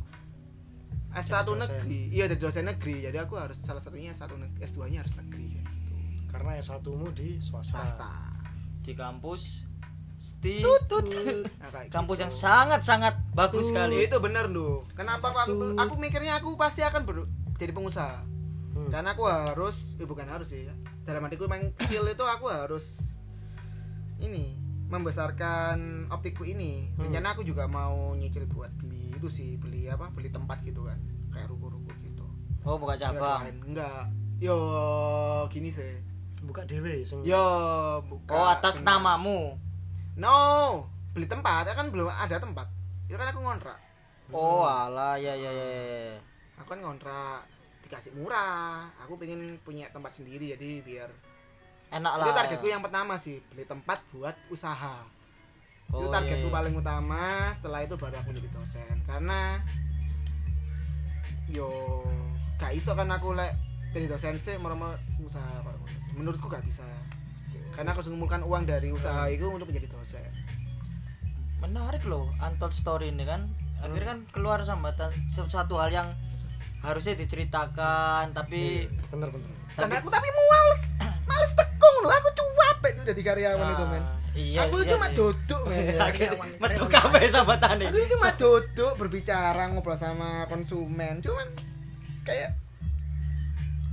S1 Jadi dosen. negeri iya dari dosen negeri jadi aku harus salah satunya S1 negeri S2 nya harus negeri kayak gitu. Karena S1-mu di swasta. swasta Di kampus Sti Nah, kayak kampus gitu. yang sangat-sangat bagus Tuh, sekali. itu bener loh kenapa aku, aku mikirnya aku pasti akan ber- jadi pengusaha Hmm. karena aku harus eh, bukan harus sih ya. dalam hatiku main kecil itu aku harus ini membesarkan optikku ini Hmm. rencana aku juga mau nyicil buat beli itu sih beli apa beli tempat gitu kan kayak ruko-ruko gitu Oh, buka cabang. enggak yo gini sih Buka sing yo buka Oh, atas namamu. No beli tempat ya kan belum ada tempat ya kan aku ngontrak Oh, alah ya ya ya. ya. aku kan ngontrak dikasih murah aku pengen punya tempat sendiri jadi biar Enak lah. itu targetku yang pertama sih beli tempat buat usaha itu Oh, targetku iya, iya. paling utama setelah itu baru aku jadi dosen karena yo gak iso kan aku lek jadi dosen sih mau usaha menurutku gak bisa karena aku harus mengumpulkan uang dari usaha itu untuk menjadi dosen menarik loh untold story ini kan akhirnya kan keluar sambatan sesuatu hal yang harusnya diceritakan tapi bener bener. dan aku tapi males *clears throat* males tekung loh aku cuap itu jadi karyawan itu men iya aku iya cuma sih. duduk men *laughs* ya. Akhirnya metu kabeh sambatan aku cuma duduk berbicara ngobrol sama konsumen cuman kayak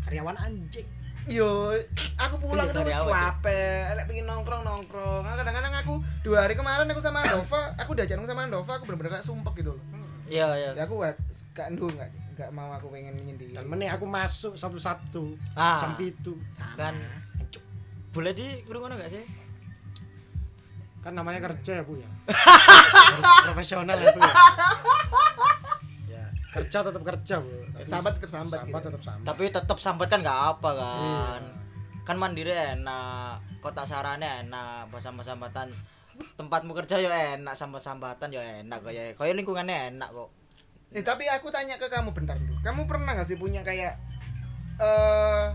Karyawan anjing. Yo aku pulang Iya, itu dari wis awal, capek elek pengen nongkrong nongkrong Nah, kadang-kadang aku dua hari kemarin aku sama Andova aku udah jalan sama Andova aku bener-bener kayak sumpek gitu loh iya iya ya aku gak gak ndu gak gak mau aku pengen menyendiri Dan meneh aku masuk satu-satu. Ah. Jam itu. Sama. kan boleh di kurungan enggak sih Kan namanya kerja ya, Bu *laughs* ya. Harus profesional ya, Bu ya. Ya, kerja tetap kerja, Bu. Tapi Sambat tetap sambat Sambat gitu. tetap sambat. tapi tetap sambat kan nggak apa kan Iya. kan mandiri enak kota sarane enak pas sambatan sambatan tempatmu kerja ya enak sambat sambatan ya enak kok ya kaya lingkungannya enak kok Eh, tapi aku tanya ke kamu bentar dulu. Kamu pernah gak sih punya kayak eh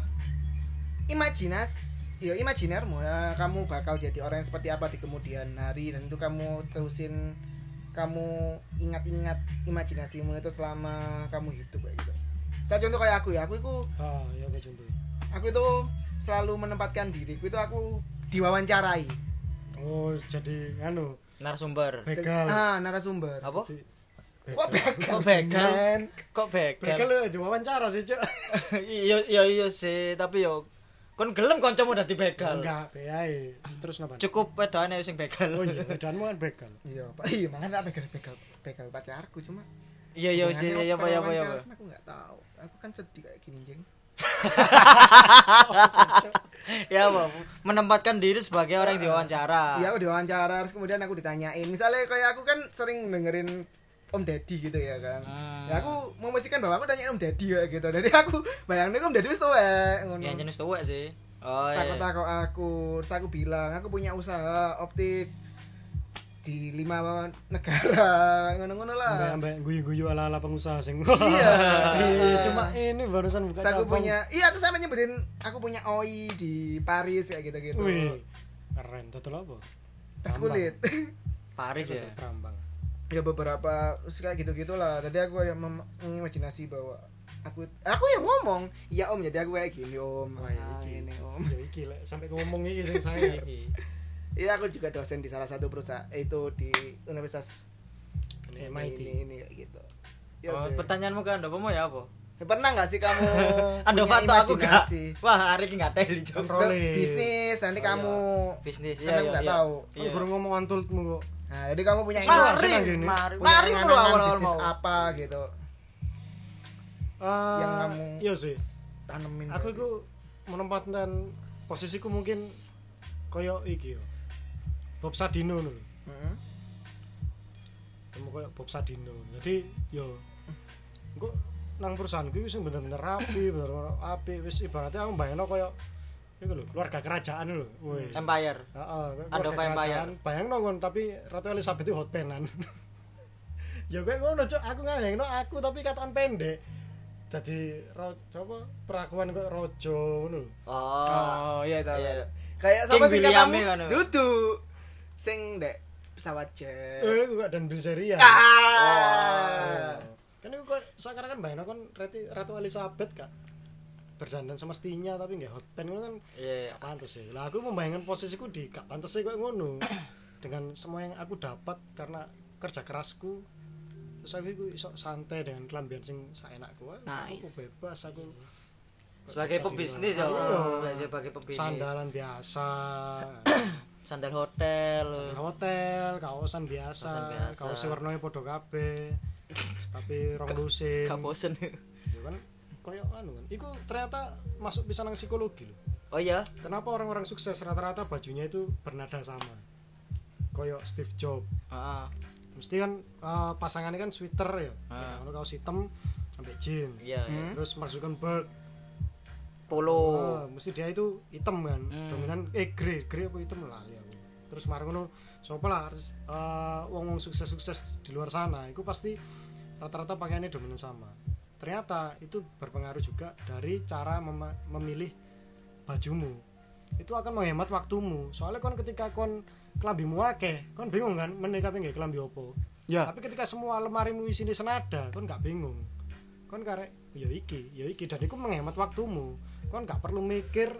imajinas, ya imajinermu ya, kamu bakal jadi orang yang seperti apa di kemudian hari dan itu kamu terusin kamu ingat-ingat imajinasimu itu selama kamu hidup kayak gitu. Saya contoh kayak aku ya, aku itu Ah, ya kayak contoh. aku itu selalu menempatkan diriku itu aku diwawancarai. Oh, jadi anu, narasumber begal. Ah, narasumber. apa Kok begal? kok begal kok Begal begal lu diwawancara sih, Cuk. *laughs* iya iya iya sih tapi yo kon gelem kancamu dadi begal Enggak, beae. Terus napa? cukup wedane sing begal Oh iya, bedaanmu kan begal. Iya, Pak. Iya, makanya tak begal begal begal pacarku cuma iya iya sih iya apa ya apa ya apa Hubungannya Aku nggak tahu. Aku kan sedih kayak gini, Jeng. *laughs* ya apa menempatkan diri sebagai orang yang diwawancara Iya, aku diwawancara terus kemudian aku ditanyain. Misalnya kayak aku kan sering dengerin Om Deddy gitu ya kan. Hmm. Ya aku memastikan bahwa aku tanyain Om Deddy ya gitu. Jadi aku bayangin Om Deddy wis tuwek ngono. yang jenis tuwek sih oh Takut iya takut aku, terus aku bilang aku punya usaha optik di lima negara *laughs* ngono-ngono lah. sampai guyu-guyu ala-ala pengusaha sing. Iya. *laughs* Iya, cuma ini barusan buka aku punya, iya aku sama nyebutin aku punya OI di Paris kayak gitu-gitu. Wih, keren. Total apa? Tas kulit. Paris ya Total Rambang. Ya beberapa terus kayak gitu gitulah jadi aku yang mengimajinasi bahwa aku aku yang ngomong iya om jadi aku kayak gini om Wah, iya, Ah, iki. ini om Ya iki lek sampai ngomong sing saya. iya aku juga dosen di salah satu perusahaan itu di universitas Ini ini MIT. ini, ini kayak gitu ya oh, sih. pertanyaanmu kan apa mau ya apa Ya, pernah nggak sih kamu *laughs* Ando punya foto aku gak wah hari ini gak teli bisnis nanti Oh, iya. kamu bisnis Kan iya aku iya nggak iya. tahu. Iya. baru ngomong antulmu kok. Nah jadi kamu punya Mari, mari gini. mari punya mari bisnis mau apa gitu Eh, Yang kamu- Iya sih. tanemin Aku itu menempatkan posisiku mungkin koyo iki yo. Bob Sadino lho. Mm-mm. Temu koyo Bob Sadino jadi yo engko nang perusahaanku wis bener-bener rapi bener-bener apik wis ibaratnya aku bayangno koyo iku lho keluarga kerajaan lho woi Empire. Heeh, Ada keluarga vampire. kerajaan. Bayangno kon tapi Ratu Elizabeth itu hot penan. *laughs* ya gue ngono cok aku ngayangno aku tapi kataan pendek. Jadi coba perakuan kok rojo ngono. Oh. Oh, iya tahu. Iya. Kayak King sama sih katamu? kan, oh. Dudu. Sing dek pesawat jet. Eh, gue dan Bilzeria. Ah. Kan itu kok sekarang kan bayangno kon Ratu, Ratu Elizabeth kak berdandan semestinya tapi nggak hot pen kan Iya. gak pantes ya. Lah aku membayangkan posisiku di gak pantes sih kok ngono. *coughs* dengan semua yang aku dapat karena kerja kerasku terus aku iso santai dengan kelambian sing saenakku Wah, aku Nice. bebas aku Sebagai Bisa pebisnis ya. Iya, Iya. sebagai pebisnis. sandalan biasa *coughs* Sandal hotel. hotel kaosan biasa, Kaosan biasa. kaosnya warnanya podo kabeh tapi rong lusin Gak bosen. ya kan koyo anu kan iku ternyata masuk bisa nang psikologi loh Oh iya. kenapa orang-orang sukses rata-rata bajunya itu bernada sama koyo Steve Jobs Heeh. mesti kan eh, pasangannya kan sweater ya Ah. kalau kaos hitam sampai jeans Iya. iya. Hmm. terus Mark Zuckerberg Polo. ah, mesti dia itu hitam kan Hmm. dominan eh grey grey apa hitam lah ya terus marah ngono siapa lah artis eh, wong wong sukses sukses di luar sana itu pasti rata-rata pakaiannya dominan sama ternyata itu berpengaruh juga dari cara mema- memilih bajumu. Itu akan menghemat waktumu. Soalnya kon ketika kon kelambimu akeh kon bingung kan menikah nggak kelambi opo Ya. tapi ketika semua lemarimu isine senada kon nggak bingung. Kon karek ya iki ya iki dan itu menghemat waktumu. Kon nggak perlu mikir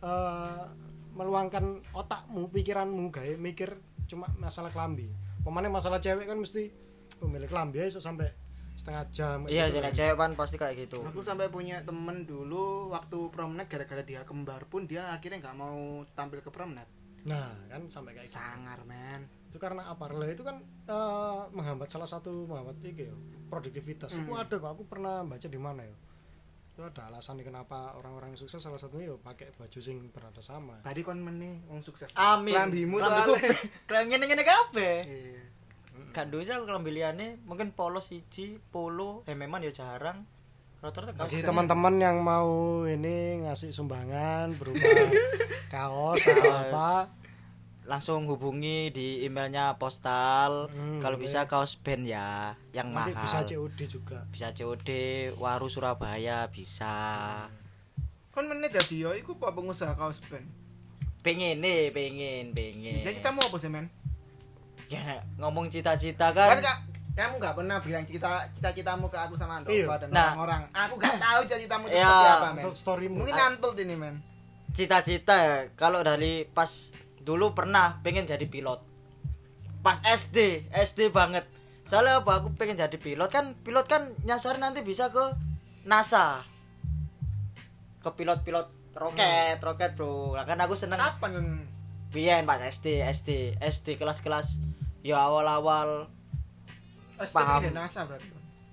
eh, meluangkan otakmu pikiranmu gawe mikir cuma masalah kelambi. Pemane masalah cewek kan mesti pemilik kelambi aja sampai setengah jam Iya, gitu jadi kan. cewek kan pasti kayak gitu. Aku sampai punya temen dulu waktu promnet gara-gara dia kembar pun dia akhirnya nggak mau tampil ke promnet. nah kan sampai kayak gitu. Sangar men. itu karena apa Lah, itu kan eh, menghambat salah satu menghambat iki ya produktivitas Hmm. itu ada kok aku pernah baca di mana ya itu ada alasan kenapa orang-orang yang sukses salah satunya ya pakai baju sing bernada sama Tadi kon meneh wong sukses. Amin. Klambiku soalnya. *laughs* keren ngene-ngene kabeh. Iya. Gak dosa aku kelambi liyane, mungkin polo siji, polo, eh memang ya jarang. Rata-rata Jadi teman-teman yang mau ini ngasih sumbangan berupa *laughs* kaos atau apa langsung hubungi di emailnya postal. Hmm, Kalau bisa kaos band ya, yang nanti mahal. bisa COD juga bisa COD Waru Surabaya bisa Kon meneh dadi yo iku apa pengusaha kaos band. pengen nih pengen pengen Jadi kamu apa sih men? Ya ngomong cita-cita Kan kan kak, kamu nggak pernah bilang cita cita-citamu ke aku sama Andova Iya. dan Nah. orang-orang. Aku nggak tahu cita-citamu itu Ya. seperti apa men. storymu Mungkin Ah. antult ini men. cita-cita ya kalau dari pas dulu pernah pengen jadi pilot pas SD SD banget soalnya apa aku pengen jadi pilot kan pilot kan nyasar nanti bisa ke NASA ke pilot-pilot roket roket bro Nah, kan aku seneng Kapan biyen pas SD SD SD kelas-kelas ya awal-awal SD Paham. NASA berarti.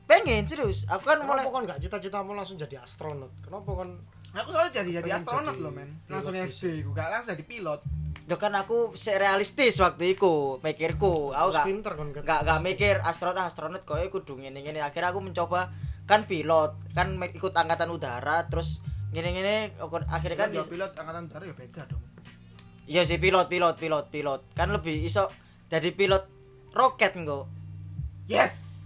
pengen serius aku kan mulai kenapa kon nggak cita-citamu langsung jadi astronot kenapa kon Aku soalnya jadi jadi astronot jadi loh men. Langsung. SD, gue gak langsung jadi pilot. Duh kan aku realistis waktu itu mikirku aku gak pinter ket- gak gak mikir astronot astronot kok kudu ngene ngene akhirnya aku mencoba kan pilot kan ikut angkatan udara terus ngene ngene akhirnya kan Kan ya pilot angkatan udara ya beda dong. iya sih pilot pilot pilot pilot kan lebih iso jadi pilot roket engko Yes.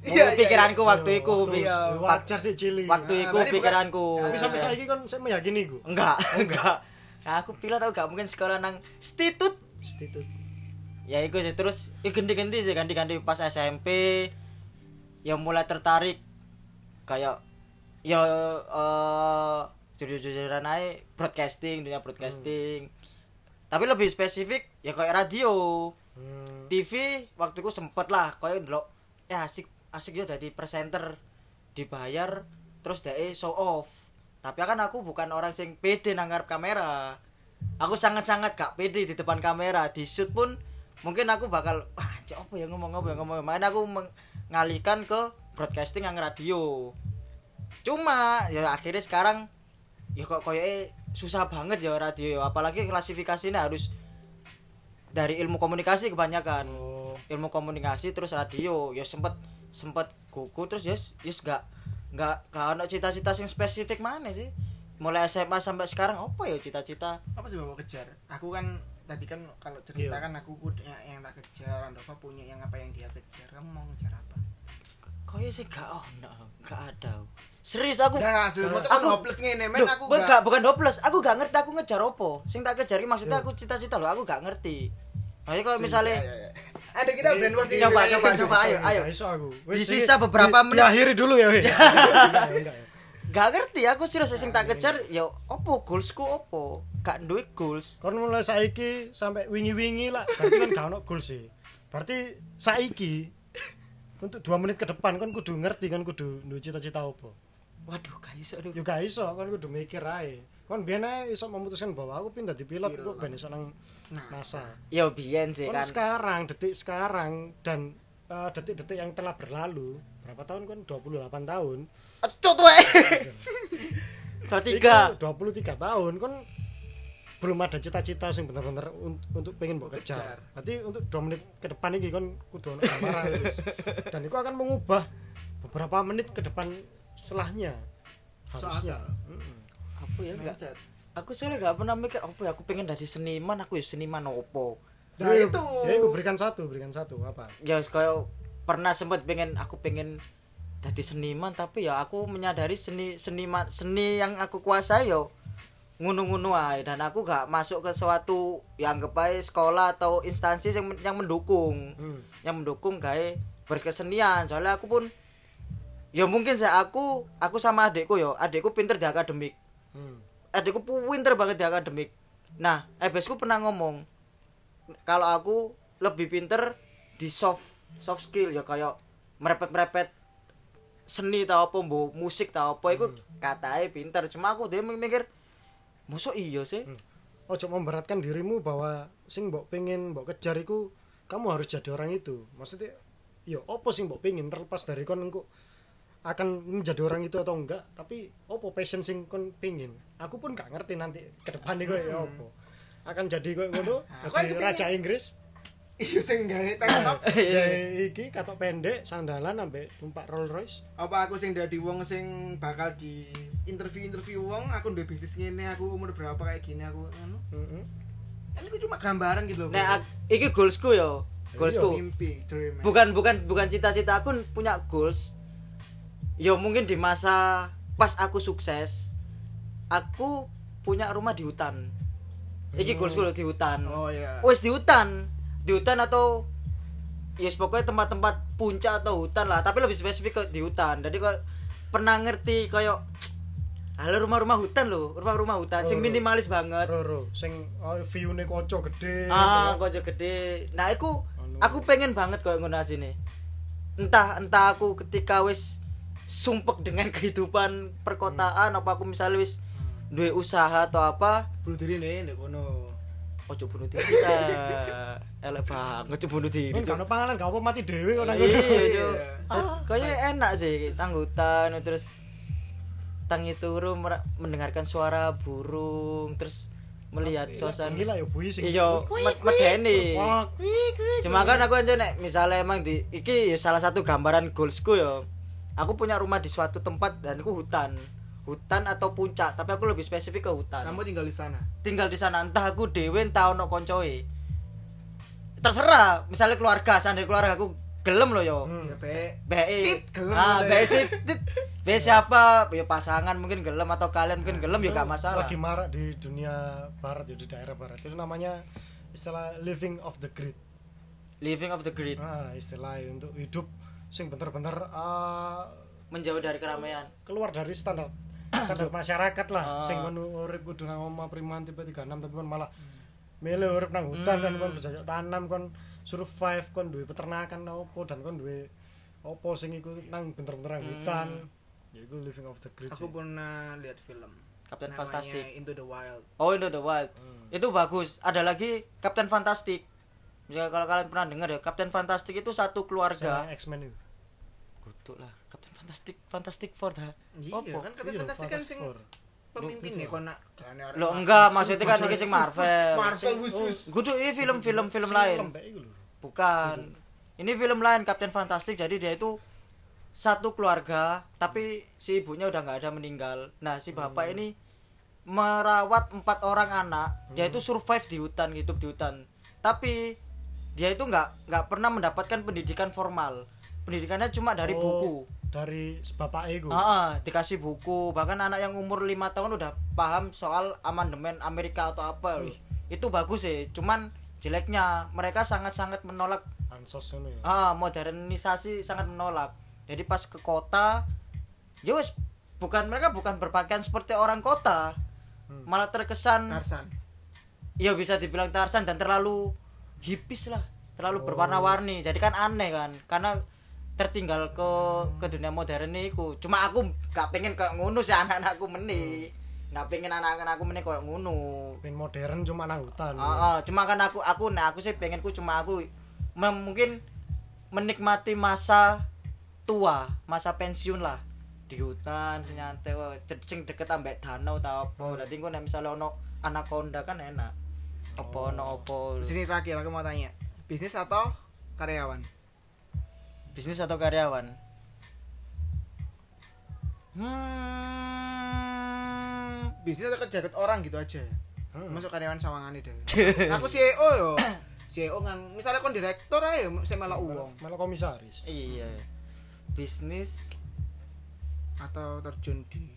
Mungkin pikiranku waktu Yo, itu waktu- iya. wajar sih cili. waktu Nah, itu berarti pikiranku. tapi sampai saiki kon saya meyakini gue enggak enggak. nah, aku pilot aku gak mungkin sekolah nang institut. Institut. Ya itu sih. Terus ya ganti-ganti sih. Ganti-ganti pas SMP ya mulai tertarik. Kayak ya eh jujur-jujuran aja broadcasting dunia broadcasting tapi lebih spesifik ya kayak radio. Hmm. TV waktu itu sempet lah kayak dulu ya asik asik ya jadi presenter dibayar terus deh show off. Tapi kan aku bukan orang sing pede nanggar kamera. Aku sangat-sangat gak pede di depan kamera. Di shoot pun mungkin aku bakal cek apa ya ngomong apa ya ngomong main aku mengalihkan ke broadcasting yang radio. Cuma ya akhirnya sekarang ya kok koyo susah banget ya radio. Apalagi klasifikasinya harus dari ilmu komunikasi kebanyakan. Oh. Ilmu komunikasi terus radio. Ya sempet sempet gugu terus yes yes gak gak gak ono cita-cita sing spesifik mana sih. Mulai SMA sampai sekarang apa ya cita-cita? Apa sih bawa kejar? Aku kan tadi kan kalau cerita Iya. kan aku punya yang tak kejar Andova punya yang apa yang dia kejar. Kamu mau ngejar apa? Kaya sih gak ono? Gak ada serius aku Nah, sudah masuk aku- hopeless ngene men aku bukan, gak bukan hopeless aku gak ngerti aku ngejar opo sing tak kejar iki maksudnya aku cita-cita loh aku gak ngerti Ayo kalau misalnya Ya, ya, ya. ada kita brainwash ini- Coba, coba, coba, ayo, ayo. Gak iso aku. Di Wis, sisa beberapa menit. Diakhiri dulu ya. weh. *laughs* Enggak, enggak gak ngerti aku serius sing tak kejar ya opo goalsku opo gak duwe goals Kon mulai saiki sampai wingi-wingi lah. Berarti kan gak ono goal sih. Berarti saiki untuk dua menit ke depan kan kudu ngerti kan kudu duwe cita-cita apa. Waduh gak iso aduh Yo gak iso kan kudu mikir ae. Kon biyen ae iso memutuskan bahwa aku pindah di pilot kok ben iso nang NASA. ya biyen sih Kon kan sekarang detik sekarang dan eh, detik-detik yang telah berlalu berapa tahun kan 28 tahun aduh tuh *laughs* dua tiga Iku 23 tahun kan belum ada cita-cita sing bener-bener un- untuk pengen mbok kejar. Kejar. Berarti untuk 2 menit ke depan iki kan kudu ono. *laughs* Dan itu akan mengubah beberapa menit ke depan setelahnya. Harusnya. Mm-mm. apa ya gak Mindset. aku soalnya gak pernah mikir apa ya aku pengen dari seniman aku ya seniman opo Nah, Ya, itu. Ya, aku berikan satu, berikan satu apa? ya kayak pernah sempet pengen aku pengen jadi seniman tapi ya aku menyadari seni seniman seni yang aku kuasai yo ngunu-ngunu ae dan aku gak masuk ke suatu yang anggap ae sekolah atau instansi yang yang mendukung Hmm. yang mendukung gawe berkesenian soalnya aku pun ya mungkin saya aku aku sama adikku yo adikku pinter di akademik. Hmm. adikku pinter banget di akademik. Nah ebesku pernah ngomong kalau aku lebih pinter di soft soft skill ya kayak merepet merepet seni tau apa bu musik tau apa itu katanya pinter. Cuma aku dia mikir musuh iya sih? Ojo memberatkan dirimu bahwa sing mbok pengen mbok kejar iku kamu harus jadi orang itu. Maksudnya yo opo sing mbok pengen terlepas dari kon engko akan menjadi orang itu atau enggak, tapi opo passion sing kon pengen. Aku pun gak ngerti nanti ke depan nih ya opo. Akan jadi koyo ngono, Aku jadi kepingin- raja Inggris. iya sing gawe tank top Ya iki katok pendek, sandalan ambek numpak Rolls Royce. apa aku sing dadi wong sing bakal di interview interview wong aku duwe bisnis ngene aku umur berapa kayak gini aku ngono Heeh. kan itu cuma gambaran gitu loh nah iki goalsku yo goalsku mimpi dream man. bukan bukan bukan cita-cita aku punya goals yo mungkin di masa pas aku sukses aku punya rumah di hutan. Iki goalsku lho di hutan. Oh iya. Wes di hutan. Di hutan atau ya pokoknya tempat-tempat puncak atau hutan lah. Tapi lebih spesifik ke di hutan. Jadi kok pernah ngerti kayak *tsk* halo rumah-rumah hutan loh rumah-rumah hutan. Sing minimalis banget. Roro, sing oh, view-ne kocok gede. ah gitu. kocok gede. Nah aku Anu. aku pengen banget kayak ngono sini entah entah aku ketika wis sumpek dengan kehidupan perkotaan apa aku misalnya wis duwe usaha atau apa bunuh diri nih ndek kono. ojo bunuh diri ta. Elek banget ojo bunuh diri ono panganan, gak apa mati dhewe kok nang iya ngono. Cuk. kayaknya enak sih tanggutan terus tangi turu mendengarkan suara burung terus melihat suasana. Gila ya bui sing. iya med- medeni. Cuma kan aku aja nek misalnya emang di iki ya salah satu gambaran goalsku ya aku punya rumah di suatu tempat dan itu hutan. Hutan atau puncak tapi aku lebih spesifik ke hutan. Kamu tinggal di sana? Tinggal di sana. Entah aku dewe entah ono koncoe. Terserah. Misalnya keluarga sandal keluarga aku gelem loh yo. Hmm. ya be gelem ah. BE sit BE siapa? Ya pasangan mungkin gelem atau kalian mungkin gelem ya gak masalah. Lagi marak di dunia barat ya di daerah barat. Itu namanya istilah living of the grid. living of the grid. Nah, istilah untuk hidup sing bener-bener eh, menjauh dari keramaian. keluar dari standar standar masyarakat Ah. lah sing kon urip kudu nang omah priman tipe 36 tapi kon malah milih urip nang hutan kan kon bercocok tanam kon survive kon duwe peternakan opo dan kon duwe opo sing iku nang bener-bener nang hutan. Ya iku living of the grid aku pernah lihat film Captain namanya Fantastic. Into the Wild. Oh Into the Wild. Hmm. itu bagus. Ada lagi Captain Fantastic. Ya kalau kalian pernah dengar ya Captain Fantastic itu satu keluarga. Sama X-Men itu kutuk lah. Captain Fantastic Fantastic Four dah. Iya Opo? kan kata Iya, fantastik kan sing Fantastic Four. pemimpin nih kok nak lo enggak maksudnya kan ini sing Marvel. Marvel wus wus Kudu ini film-film film lain. bukan. Ini film lain Captain Fantastic. Jadi dia itu satu keluarga tapi si ibunya udah nggak ada meninggal. Nah si bapak ini merawat empat orang anak. Dia itu survive di hutan hidup di hutan. Tapi dia itu nggak nggak pernah mendapatkan pendidikan formal pendidikannya cuma dari Oh, buku. dari bapak ego Ah, dikasih buku. Bahkan anak yang umur lima tahun udah paham soal amandemen Amerika atau apa. Wih. itu bagus sih cuman jeleknya. Mereka sangat-sangat menolak. Ansos ngono ya? Ah modernisasi sangat menolak. Jadi pas ke kota ya wes bukan mereka bukan berpakaian seperti orang kota. Hmm. malah terkesan Tarsan. Ya bisa dibilang Tarsan dan terlalu hipis lah. Terlalu Oh. berwarna-warni. Jadi kan aneh kan. Karena tertinggal ke ke dunia modern niku. Cuma aku gak pengen kayak ngono sih anak-anakku meni. Nggak pengen anak-anakku meni kayak ngono. Pin modern cuma nang hutan. Ah, ah, cuma kan aku aku nah aku sih pengenku cuma aku mungkin menikmati masa tua masa pensiun lah. Di hutan sing nyantai wah, de- sing deket ambek danau ta apa. Dadi engko nek misale ono anaconda kan enak. Apa ono apa. Di sini terakhir aku mau tanya bisnis atau karyawan bisnis atau karyawan? Hmm bisnis atau kerja ke orang gitu aja. Hmm. masuk karyawan sawangan deh. *laughs* Aku CEO yo. CEO kan misalnya kon direktur aja saya malah uang. malah komisaris. Iya. Bisnis atau terjun di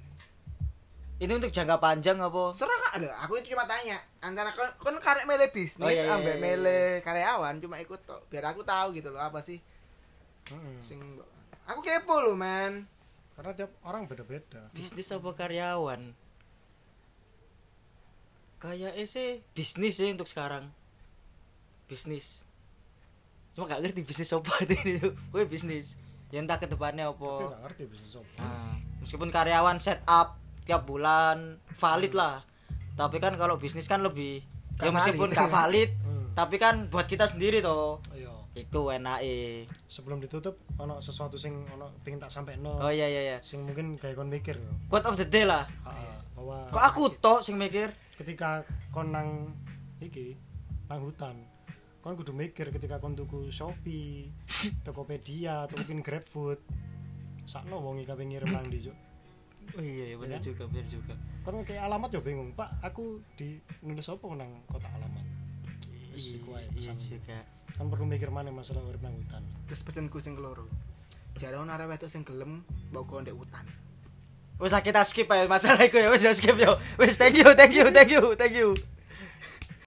ini untuk jangka panjang apa? Serah kak Loh, aku itu cuma tanya. Antara kon kon karek mele bisnis Oh, iya, iya, ambek iya, mele karyawan cuma ikut tok. Biar aku tahu gitu loh apa sih Hmm. sing aku kepo loh man karena tiap orang beda-beda. Bisnis apa karyawan? Kayak sih bisnis sih untuk sekarang. Bisnis. Cuma gak ngerti bisnis apa *laughs* itu gue bisnis. Ya entah ke depannya tapi apa. Nggak ngerti bisnis apa. Nah, meskipun karyawan set up tiap bulan valid lah. Tapi kan kalau bisnis kan lebih ya Gak meskipun valid. gak valid Hmm. tapi kan buat kita sendiri toh iya itu enak eh sebelum ditutup ono sesuatu sing ono pengen tak sampai no oh iya iya iya. Sing mungkin kayak kon mikir yo. Quote of the day lah. Ah, bahwa kok aku toh sing mikir? Ketika kon nang iki nang hutan kon kudu mikir ketika kon tuku Shopee *laughs* Tokopedia atau mungkin GrabFood. Sakno wong iki kabeh ngirim nang ndi oh iya iya benar Iya. juga benar juga. Kon kayak alamat yo bingung Pak aku di nulis apa nang kota alamat? Iya pesan. juga kan perlu mikir mana masalah urip nang hutan terus pesenku sing keloro jarang nara wedok sing gelem bawa kau ndek hutan Wes lah kita skip aja masalah itu ya wes ya skip yo. Wes thank you thank you thank you thank you.